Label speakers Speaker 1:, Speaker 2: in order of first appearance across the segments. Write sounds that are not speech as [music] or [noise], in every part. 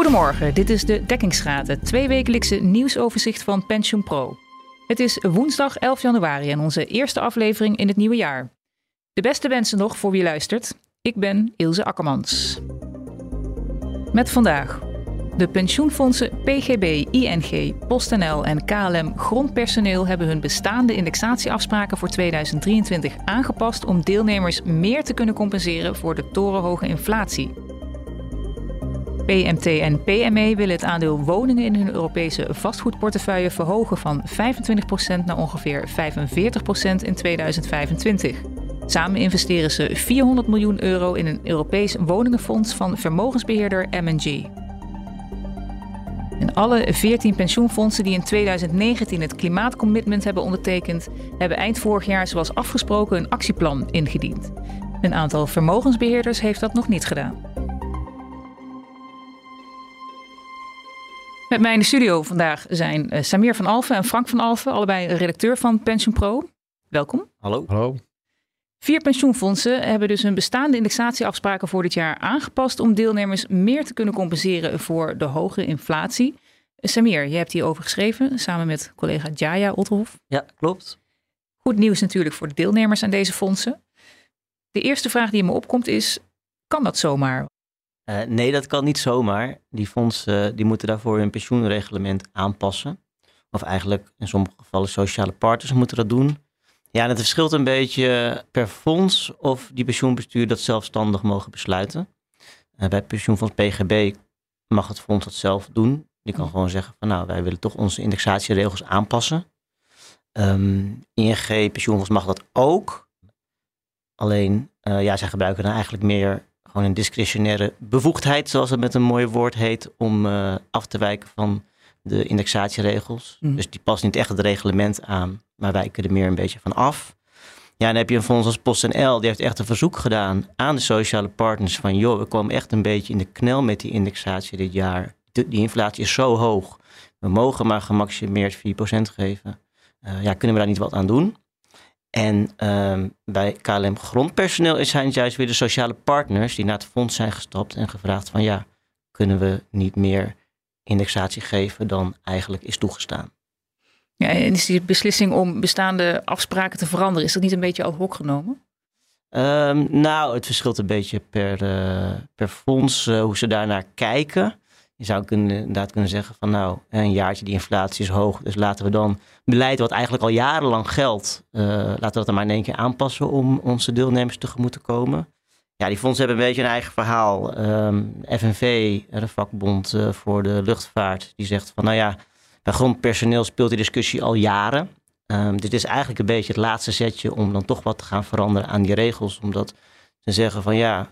Speaker 1: Goedemorgen, dit is de Dekkingsgraad, het tweewekelijkse nieuwsoverzicht van PensioenPro. Het is woensdag 11 januari en onze eerste aflevering in het nieuwe jaar. De beste wensen nog voor wie luistert. Ik ben Ilse Akkermans. Met vandaag. De pensioenfondsen PGB, ING, PostNL en KLM grondpersoneel hebben hun bestaande indexatieafspraken voor 2023 aangepast om deelnemers meer te kunnen compenseren voor de torenhoge inflatie. PMT en PME willen het aandeel woningen in hun Europese vastgoedportefeuille verhogen van 25% naar ongeveer 45% in 2025. Samen investeren ze 400 miljoen euro in een Europees woningenfonds van vermogensbeheerder M&G. En alle 14 pensioenfondsen die in 2019 het klimaatcommitment hebben ondertekend, hebben eind vorig jaar zoals afgesproken een actieplan ingediend. Een aantal vermogensbeheerders heeft dat nog niet gedaan. Met mij in de studio vandaag zijn uh, Samir van Alfen en Frank van Alfen, allebei redacteur van Pension Pro. Welkom.
Speaker 2: Hallo.
Speaker 3: Hallo.
Speaker 1: Vier pensioenfondsen hebben dus hun bestaande indexatieafspraken voor dit jaar aangepast om deelnemers meer te kunnen compenseren voor de hoge inflatie. Samir, je hebt hierover geschreven samen met collega Jaya Otterhof.
Speaker 2: Ja, klopt.
Speaker 1: Goed nieuws natuurlijk voor de deelnemers aan deze fondsen. De eerste vraag die me opkomt is, kan dat zomaar?
Speaker 2: Uh, nee, dat kan niet zomaar. Die fondsen die moeten daarvoor hun pensioenreglement aanpassen. Of eigenlijk in sommige gevallen sociale partners moeten dat doen. Ja, en het verschilt een beetje per fonds of die pensioenbestuur dat zelfstandig mogen besluiten. Uh, bij pensioenfonds PGB mag het fonds dat zelf doen. Die kan gewoon zeggen van nou, wij willen toch onze indexatieregels aanpassen. Um, ING pensioenfonds mag dat ook. Alleen, uh, ja, zij gebruiken dan eigenlijk meer gewoon een discretionaire bevoegdheid, zoals het met een mooi woord heet, om uh, af te wijken van de indexatieregels. Mm. Dus die past niet echt het reglement aan, maar wijken er meer een beetje van af. Ja, dan heb je een fonds als PostNL, die heeft echt een verzoek gedaan aan de sociale partners van joh, we komen echt een beetje in de knel met die indexatie dit jaar. De, die inflatie is zo hoog. We mogen maar gemaximeerd 4% geven. Uh, ja, kunnen we daar niet wat aan doen? En uh, bij KLM grondpersoneel zijn het juist weer de sociale partners die naar het fonds zijn gestapt en gevraagd van ja, kunnen we niet meer indexatie geven dan eigenlijk is toegestaan.
Speaker 1: Ja, en is die beslissing om bestaande afspraken te veranderen, is dat niet een beetje ad hoc genomen?
Speaker 2: Um, nou, het verschilt een beetje per, uh, per fonds uh, hoe ze daarnaar kijken. Je zou kunnen, inderdaad kunnen zeggen van nou, een jaartje die inflatie is hoog, dus laten we dan beleid wat eigenlijk al jarenlang geldt, uh, laten we dat dan maar in één keer aanpassen om onze deelnemers tegemoet te komen. Ja, die fondsen hebben een beetje een eigen verhaal. Um, FNV, de vakbond uh, voor de luchtvaart, die zegt van nou ja, bij grondpersoneel speelt die discussie al jaren. Um, dit is eigenlijk een beetje het laatste zetje om dan toch wat te gaan veranderen aan die regels. Omdat ze zeggen van ja,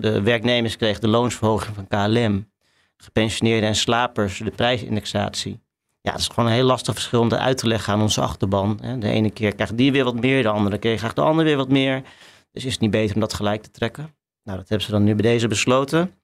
Speaker 2: de werknemers kregen de loonsverhoging van KLM gepensioneerden en slapers de prijsindexatie. Ja, dat is gewoon een heel lastig verschil om uit te leggen aan onze achterban. De ene keer krijgt die weer wat meer, de andere keer krijgt de ander weer wat meer. Dus is het niet beter om dat gelijk te trekken? Nou, dat hebben ze dan nu bij deze besloten.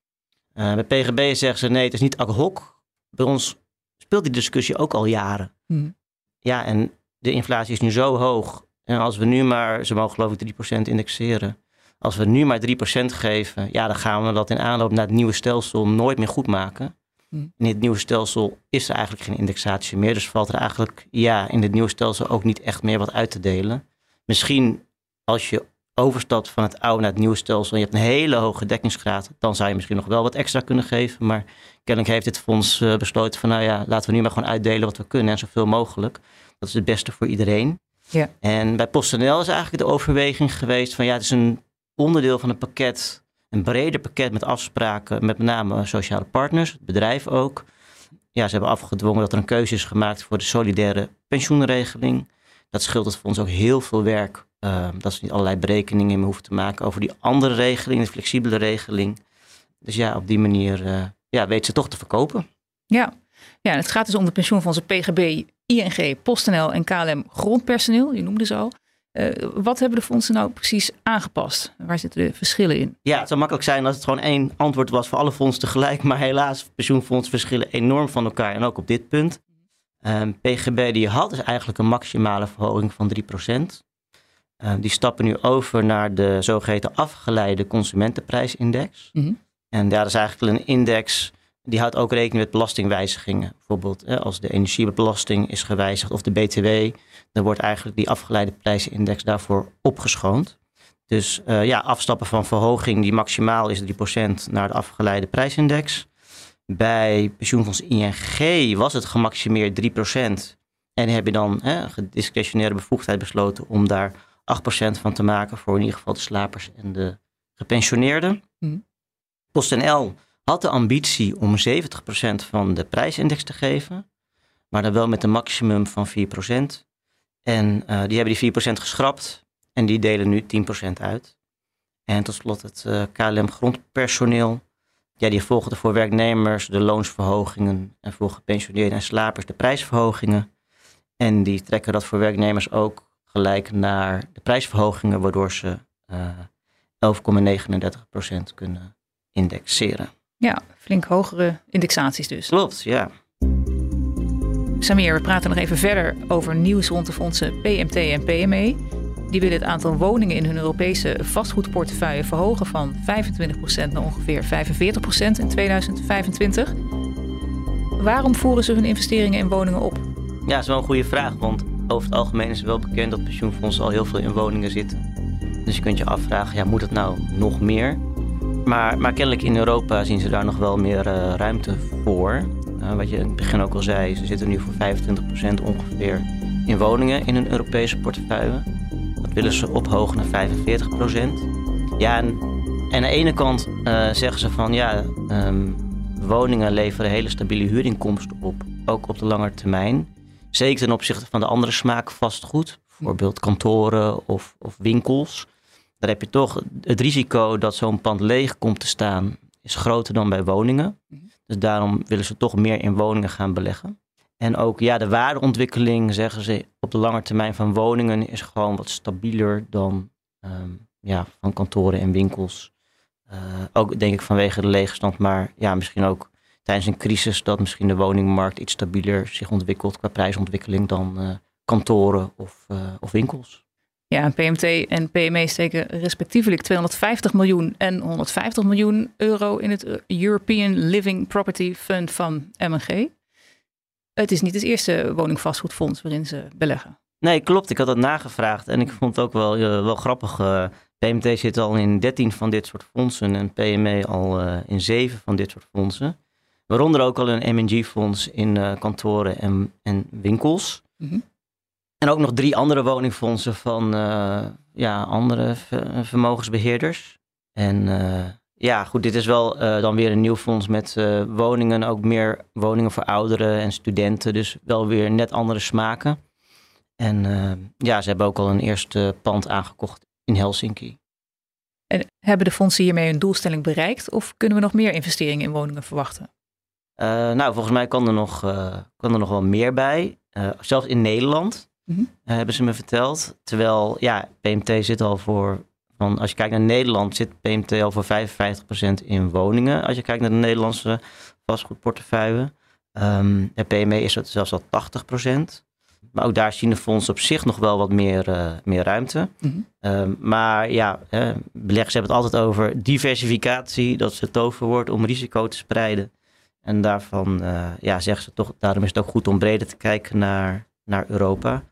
Speaker 2: Uh, bij PGB zeggen ze nee, het is niet ad hoc. Bij ons speelt die discussie ook al jaren. Hmm. Ja, en de inflatie is nu zo hoog. En als we nu maar, ze mogen geloof ik 3% indexeren. Als we nu maar 3% geven, ja, dan gaan we dat in aanloop naar het nieuwe stelsel nooit meer goed maken. In het nieuwe stelsel is er eigenlijk geen indexatie meer. Dus valt er eigenlijk ja, in het nieuwe stelsel ook niet echt meer wat uit te delen. Misschien als je overstapt van het oude naar het nieuwe stelsel en je hebt een hele hoge dekkingsgraad, dan zou je misschien nog wel wat extra kunnen geven. Maar kennelijk heeft dit fonds uh, besloten van nou ja, laten we nu maar gewoon uitdelen wat we kunnen en zoveel mogelijk. Dat is het beste voor iedereen. Ja. En bij PostNL is eigenlijk de overweging geweest van ja, het is een onderdeel van een pakket, een breder pakket met afspraken met name sociale partners, het bedrijf ook. Ja, ze hebben afgedwongen dat er een keuze is gemaakt voor de solidaire pensioenregeling. Dat scheelt het voor ons ook heel veel werk. Uh, dat ze niet allerlei berekeningen meer hoeven te maken over die andere regeling, de flexibele regeling. Dus ja, op die manier uh, ja, weet ze toch te verkopen.
Speaker 1: Ja. ja, het gaat dus om de pensioenfondsen PGB, ING, PostNL en KLM grondpersoneel, je noemde ze al. Uh, wat hebben de fondsen nou precies aangepast? Waar zitten de verschillen in?
Speaker 2: Ja, het zou makkelijk zijn als het gewoon één antwoord was voor alle fondsen tegelijk. Maar helaas, pensioenfondsen verschillen enorm van elkaar. En ook op dit punt. Um, PGB die had dus eigenlijk een maximale verhoging van 3%. Um, die stappen nu over naar de zogeheten afgeleide consumentenprijsindex. Mm -hmm. En daar is eigenlijk een index die houdt ook rekening met belastingwijzigingen. Bijvoorbeeld hè, als de energiebelasting is gewijzigd of de BTW, dan wordt eigenlijk die afgeleide prijsindex daarvoor opgeschoond. Dus uh, ja, afstappen van verhoging die maximaal is 3% naar de afgeleide prijsindex. Bij pensioenfonds ING was het gemaximeerd 3%. En heb je dan hè, gediscretionaire bevoegdheid besloten om daar 8% van te maken voor in ieder geval de slapers en de gepensioneerden. Mm. PostNL had de ambitie om 70% van de prijsindex te geven, maar dan wel met een maximum van 4%. En uh, die hebben die 4% geschrapt en die delen nu 10% uit. En tot slot het eh, KLM grondpersoneel. Ja, die volgde voor werknemers de loonsverhogingen en voor gepensioneerden en slapers de prijsverhogingen. En die trekken dat voor werknemers ook gelijk naar de prijsverhogingen, waardoor ze uh, eh, 11,39% kunnen indexeren.
Speaker 1: Ja, flink hogere indexaties dus.
Speaker 2: Klopt, ja.
Speaker 1: Samir, we praten nog even verder over nieuws rond de fondsen PMT en PME. Die willen het aantal woningen in hun Europese vastgoedportefeuille verhogen van 25% naar ongeveer 45% in 2025. Waarom voeren ze hun investeringen in woningen op?
Speaker 2: Ja, dat is wel een goede vraag, want over het algemeen is het wel bekend dat pensioenfondsen al heel veel in woningen zitten. Dus je kunt je afvragen, ja, moet het nou nog meer? Maar, maar kennelijk in Europa zien ze daar nog wel meer uh, ruimte voor. Uh, wat je in het begin ook al zei, ze zitten nu voor 25% ongeveer in woningen in een Europese portefeuille. Dat willen ze ophogen naar 45%. Ja, en, en aan de ene kant uh, zeggen ze van ja, um, woningen leveren hele stabiele huurinkomsten op, ook op de lange termijn. Zeker ten opzichte van de andere smaak vastgoed, bijvoorbeeld kantoren of, of winkels dan heb je toch het risico dat zo'n pand leeg komt te staan, is groter dan bij woningen. Dus daarom willen ze toch meer in woningen gaan beleggen. En ook ja, de waardeontwikkeling, zeggen ze, op de lange termijn van woningen is gewoon wat stabieler dan ehm, ja, van kantoren en winkels. Uh, ook denk ik vanwege de leegstand, maar ja, misschien ook tijdens een crisis dat misschien de woningmarkt iets stabieler zich ontwikkelt qua prijsontwikkeling dan uh, kantoren of, uh, of winkels.
Speaker 1: Ja, PMT en PME steken respectievelijk 250 miljoen en 150 miljoen euro in het European Living Property Fund van MNG. Het is niet het eerste woningvastgoedfonds waarin ze beleggen.
Speaker 2: Nee, klopt. Ik had dat nagevraagd en ik vond het ook wel, uh, wel grappig. Uh, eh, PMT zit al in 13 van dit soort fondsen en PME al uh, in 7 van dit soort fondsen. Waaronder ook al een MNG-fonds in kantoren en, en winkels. Mm -hmm. En ook nog drie andere woningfondsen van uh, ja, andere vermogensbeheerders. En uh, ja, goed, dit is wel uh, dan weer een nieuw fonds met woningen. Ook meer woningen voor ouderen en studenten. Dus wel weer net andere smaken. En ja, ze hebben ook al een eerste pand aangekocht in Helsinki.
Speaker 1: En hebben de fondsen hiermee hun doelstelling bereikt? Of kunnen we nog meer investeringen in woningen verwachten?
Speaker 2: nou, volgens mij kan er nog, kan er nog wel meer bij. zelfs in Nederland Eh, hebben ze me verteld. Terwijl, ja, PMT zit al voor, van, als je kijkt naar Nederland, zit PMT al voor 55% in woningen. Als je kijkt naar de Nederlandse vastgoedportefeuille. Um, de PME is het zelfs al 80%. Maar ook daar zien de fondsen op zich nog wel wat meer, uh, meer ruimte. Mhm. um, maar ja, uh, beleggers hebben het altijd over diversificatie. Dat is het toverwoord om risico te spreiden. En daarvan uh, ja, zeggen ze toch, daarom is het ook goed om breder te kijken naar, naar Europa.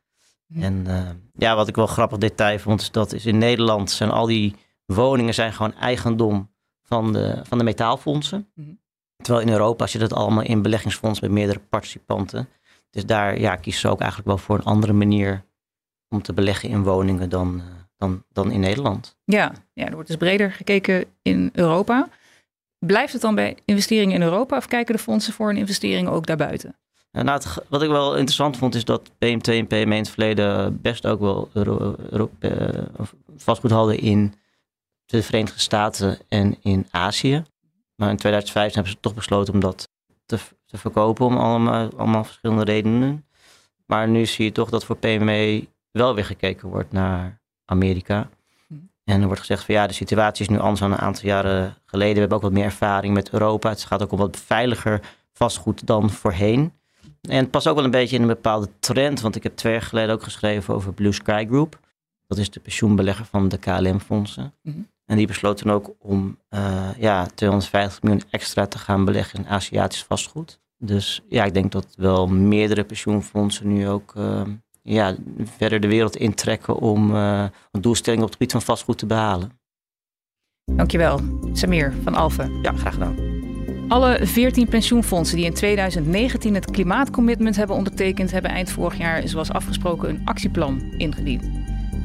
Speaker 2: En uh, ja, wat ik wel grappig detail vond, is dat is in Nederland zijn al die woningen zijn gewoon eigendom van de, van de metaalfondsen. Mhm. Terwijl in Europa zit het allemaal in beleggingsfondsen met meerdere participanten. Dus daar ja, kiezen ze ook eigenlijk wel voor een andere manier om te beleggen in woningen dan, uh, dan, dan in Nederland.
Speaker 1: Ja, ja, er wordt dus breder gekeken in Europa. Blijft het dan bij investeringen in Europa of kijken de fondsen voor een investering ook daarbuiten?
Speaker 2: Nou, wat ik wel interessant vond, is dat PMT en PME in het verleden best ook wel uh, vastgoed hadden in de Verenigde Staten en in Azië. Maar in 2015 hebben ze toch besloten om dat te, te verkopen om allemaal, allemaal verschillende redenen. Maar nu zie je toch dat voor PME wel weer gekeken wordt naar Amerika. En er wordt gezegd van ja, de situatie is nu anders dan een aantal jaren geleden. We hebben ook wat meer ervaring met Europa. Het gaat ook om wat veiliger vastgoed dan voorheen. En het past ook wel een beetje in een bepaalde trend, want ik heb twee jaar geleden ook geschreven over Blue Sky Group. Dat is de pensioenbelegger van de KLM-fondsen. Mhm. En die besloten ook om ja, 250 miljoen extra te gaan beleggen in Aziatisch vastgoed. Dus ja, ik denk dat wel meerdere pensioenfondsen nu ook ja, verder de wereld intrekken om een doelstelling op het gebied van vastgoed te behalen.
Speaker 1: Dankjewel, Samir van Alphen.
Speaker 2: Ja, graag gedaan.
Speaker 1: Alle 14 pensioenfondsen die in 2019 het klimaatcommitment hebben ondertekend, hebben eind vorig jaar, zoals afgesproken, een actieplan ingediend.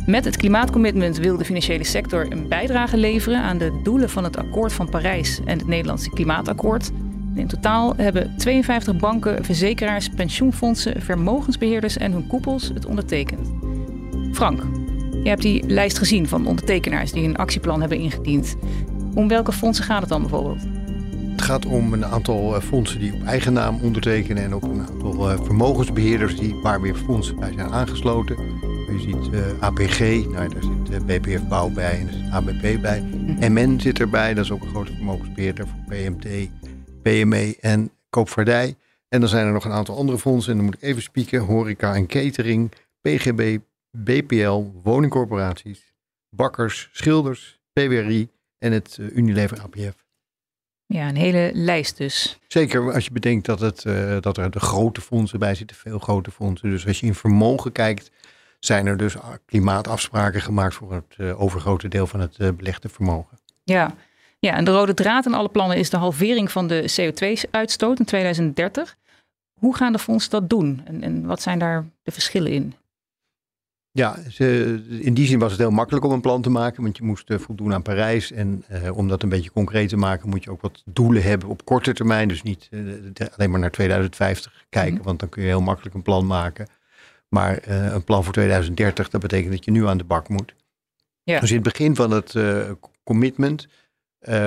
Speaker 1: Met het klimaatcommitment wil de financiële sector een bijdrage leveren aan de doelen van het Akkoord van Parijs en het Nederlandse Klimaatakkoord. In totaal hebben 52 banken, verzekeraars, pensioenfondsen, vermogensbeheerders en hun koepels het ondertekend. Frank, je hebt die lijst gezien van ondertekenaars die een actieplan hebben ingediend. Om welke fondsen gaat het dan bijvoorbeeld?
Speaker 3: Het gaat om een aantal eh, fondsen die op eigen naam ondertekenen en ook een aantal eh, vermogensbeheerders die, waar weer fondsen bij zijn aangesloten. Je ziet uh, eh, APG, nou, daar zit BPF Bouw bij en er zit ABP bij. MN mhm. zit erbij, dat is ook een grote vermogensbeheerder voor PMT, PME en Koopvaardij. En dan zijn er nog een aantal andere fondsen en dan moet ik even spieken. Horeca en catering, PGB, BPL, woningcorporaties, bakkers, schilders, PWRI en het Unilever APF.
Speaker 1: Ja, een hele lijst dus.
Speaker 3: Zeker als je bedenkt dat, het, uh, dat er de grote fondsen bij zitten, veel grote fondsen. Dus als je in vermogen kijkt, zijn er dus klimaatafspraken gemaakt voor het uh, overgrote deel van het uh, belegde vermogen.
Speaker 1: Ja. ja, en de rode draad in alle plannen is de halvering van de CO2-uitstoot in 2030. Hoe gaan de fondsen dat doen en, en wat zijn daar de verschillen in?
Speaker 3: Ja, in die zin was het heel makkelijk om een plan te maken, want je moest eh, voldoen aan Parijs. En eh, om dat een beetje concreet te maken, moet je ook wat doelen hebben op korte termijn. Dus niet eh, alleen maar naar 2050 kijken, mhm. want dan kun je heel makkelijk een plan maken. Maar een plan voor 2030, dat betekent dat je nu aan de bak moet. Ja. Dus in het begin van het uh, commitment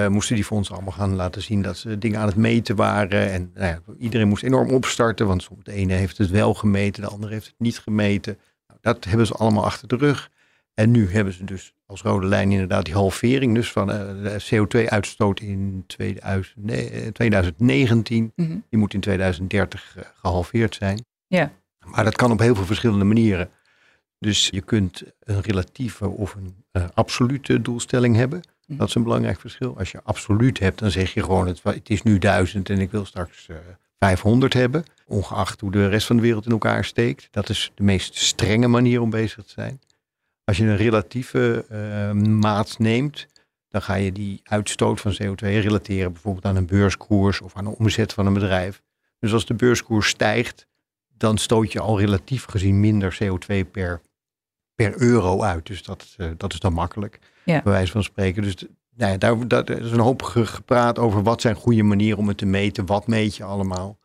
Speaker 3: moesten die fondsen allemaal gaan laten zien dat ze dingen aan het meten waren. En nou ja, iedereen moest enorm opstarten, want de ene heeft het wel gemeten, de andere heeft het niet gemeten. Dat hebben ze allemaal achter de rug. En nu hebben ze dus als rode lijn inderdaad die halvering dus van uh, de CO2-uitstoot in 2019. Mhm. Die moet in 2030 uh, gehalveerd zijn.
Speaker 1: Ja.
Speaker 3: Maar dat kan op heel veel verschillende manieren. Dus je kunt een relatieve of een uh, absolute doelstelling hebben. Mhm. Dat is een belangrijk verschil. Als je absoluut hebt, dan zeg je gewoon: het, het is nu duizend en ik wil straks 500 hebben, ongeacht hoe de rest van de wereld in elkaar steekt. Dat is de meest strenge manier om bezig te zijn. Als je een relatieve uh, maat neemt, dan ga je die uitstoot van CO2 relateren bijvoorbeeld aan een beurskoers of aan de omzet van een bedrijf. Dus als de beurskoers stijgt, dan stoot je al relatief gezien minder CO2 per, per euro uit. Dus dat, uh, dat is dan makkelijk, ja. bij wijze van spreken. Dus nou ja, daar, daar is een hoop gepraat over wat zijn goede manieren om het te meten. Wat meet je allemaal?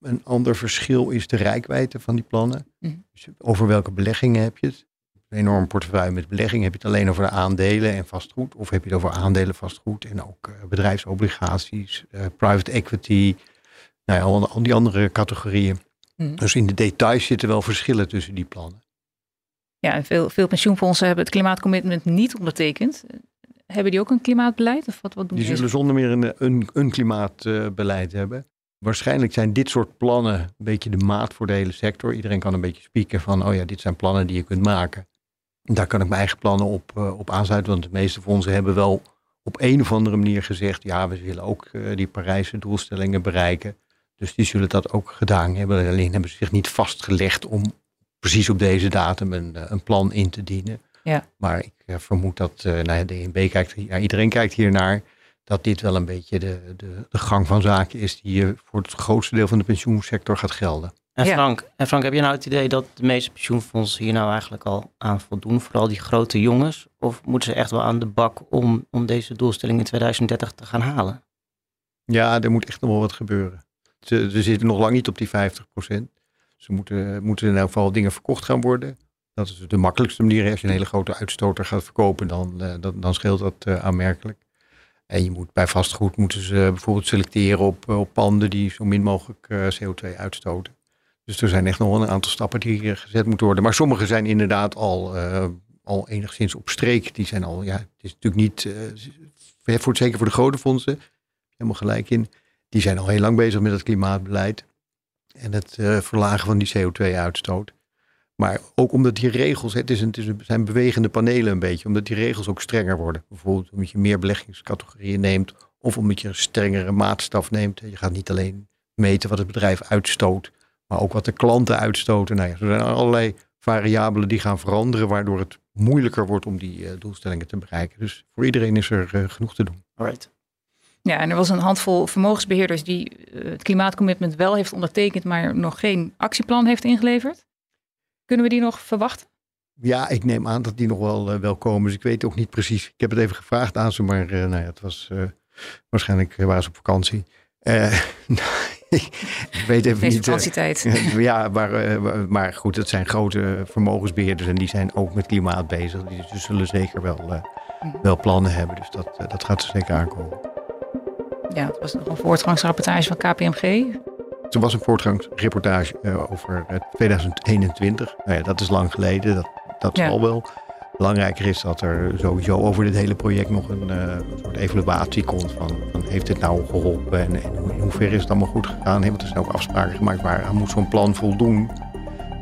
Speaker 3: Een ander verschil is de rijkwijde van die plannen. Mhm. Dus over welke beleggingen heb je het? Een enorm portefeuille met beleggingen. Heb je het alleen over de aandelen en vastgoed? Of heb je het over aandelen, vastgoed en ook uh, bedrijfsobligaties, uh, private equity, nou ja, al, al die andere categorieën. Mhm. Dus in de details zitten wel verschillen tussen die plannen.
Speaker 1: Ja, veel, veel pensioenfondsen hebben het klimaatcommitment niet ondertekend. Hebben die ook een klimaatbeleid? Of wat, wat doen
Speaker 3: die zullen zonder meer een, een, een klimaatbeleid hebben. Waarschijnlijk zijn dit soort plannen een beetje de maat voor de hele sector. Iedereen kan een beetje spieken van, oh ja, dit zijn plannen die je kunt maken. Daar kan ik mijn eigen plannen op, uh, op aansluiten, want de meeste fondsen hebben wel op een of andere manier gezegd, ja, we willen ook uh, die Parijse doelstellingen bereiken. Dus die zullen dat ook gedaan hebben. Alleen hebben ze zich niet vastgelegd om precies op deze datum een, eh, een plan in te dienen.
Speaker 1: Ja.
Speaker 3: Maar ik uh, vermoed dat uh, nou ja, de DNB kijkt, ja, iedereen kijkt hier naar, dat dit wel een beetje de, de, de gang van zaken is die uh, voor het grootste deel van de pensioensector gaat gelden.
Speaker 2: En Frank, en Frank, heb je nou het idee dat de meeste pensioenfondsen hier nou eigenlijk al aan voldoen? Vooral die grote jongens? Of moeten ze echt wel aan de bak om, om deze doelstelling in 2030 te gaan halen?
Speaker 3: Ja, er moet echt nog wel wat gebeuren. Ze, ze zitten nog lang niet op die 50% Ze moeten, moeten in elk geval dingen verkocht gaan worden. Dat is de makkelijkste manier. Als je een hele grote uitstoter gaat verkopen, dan, uh, dan, dan, scheelt dat uh, aanmerkelijk. En je moet bij vastgoed moeten ze bijvoorbeeld selecteren op, op panden die zo min mogelijk uh, CO2 uitstoten. Dus er zijn echt nog een aantal stappen die gezet moeten worden. Maar sommige zijn inderdaad al, al enigszins op streek. Die zijn al, ja, het is natuurlijk niet, voor, zeker voor de grote fondsen, helemaal gelijk in. Die zijn al heel lang bezig met het klimaatbeleid en het verlagen van die CO2-uitstoot. Maar ook omdat die regels, het, is een, het, zijn bewegende panelen een beetje, omdat die regels ook strenger worden. Bijvoorbeeld omdat je meer beleggingscategorieën neemt of omdat je een strengere maatstaf neemt. Je gaat niet alleen meten wat het bedrijf uitstoot, maar ook wat de klanten uitstoten. Nou ja, er zijn allerlei variabelen die gaan veranderen, waardoor het moeilijker wordt om die uh, doelstellingen te bereiken. Dus voor iedereen is er uh, genoeg te doen.
Speaker 2: Alright.
Speaker 1: Ja, en er was een handvol vermogensbeheerders die uh, het klimaatcommitment wel heeft ondertekend, maar nog geen actieplan heeft ingeleverd. Kunnen we die nog verwachten?
Speaker 3: Ja, ik neem aan dat die nog wel, wel komen. Dus ik weet ook niet precies. Ik heb het even gevraagd aan ze, maar nou ja, het was waarschijnlijk waren ze op vakantie. [laughs] ik weet even niet.
Speaker 1: vakantietijd. [laughs]
Speaker 3: ja, maar, maar goed, het zijn grote vermogensbeheerders en die zijn ook met klimaat bezig. Dus zullen zeker wel, wel plannen hebben. Dus dat, dat gaat er zeker aankomen.
Speaker 1: Ja, het was nog een voortgangsrapportage van KPMG.
Speaker 3: Er was een voortgangsreportage over 2021. Nou ja, dat is lang geleden. Dat, dat ja. zal wel. Belangrijker is dat er sowieso over dit hele project nog een, uh, soort evaluatie komt van, van heeft dit nou geholpen en, en in hoeverre is het allemaal goed gegaan? Want er zijn ook afspraken gemaakt waar moet zo'n plan voldoen.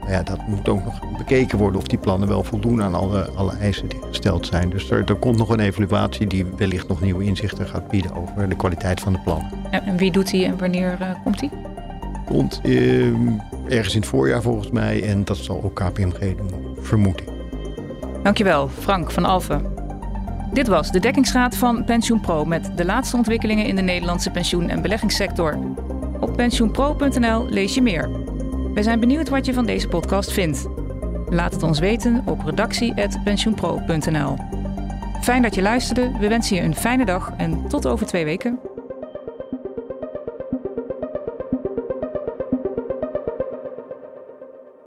Speaker 3: Maar ja, dat moet ook nog bekeken worden of die plannen wel voldoen aan alle, alle eisen die gesteld zijn. Dus er, er komt nog een evaluatie die wellicht nog nieuwe inzichten gaat bieden over de kwaliteit van de plannen.
Speaker 1: En wie doet die en wanneer uh, komt die?
Speaker 3: Komt uh, ergens in het voorjaar volgens mij en dat zal ook KPMG doen, vermoed ik.
Speaker 1: Dankjewel, Frank van Alphen. Dit was de dekkingsraad van PensioenPro met de laatste ontwikkelingen in de Nederlandse pensioen- en beleggingssector. Op pensioenpro.nl lees je meer. Wij zijn benieuwd wat je van deze podcast vindt. Laat het ons weten op redactie.pensioenpro.nl. Fijn dat je luisterde, we wensen je een fijne dag en tot over twee weken.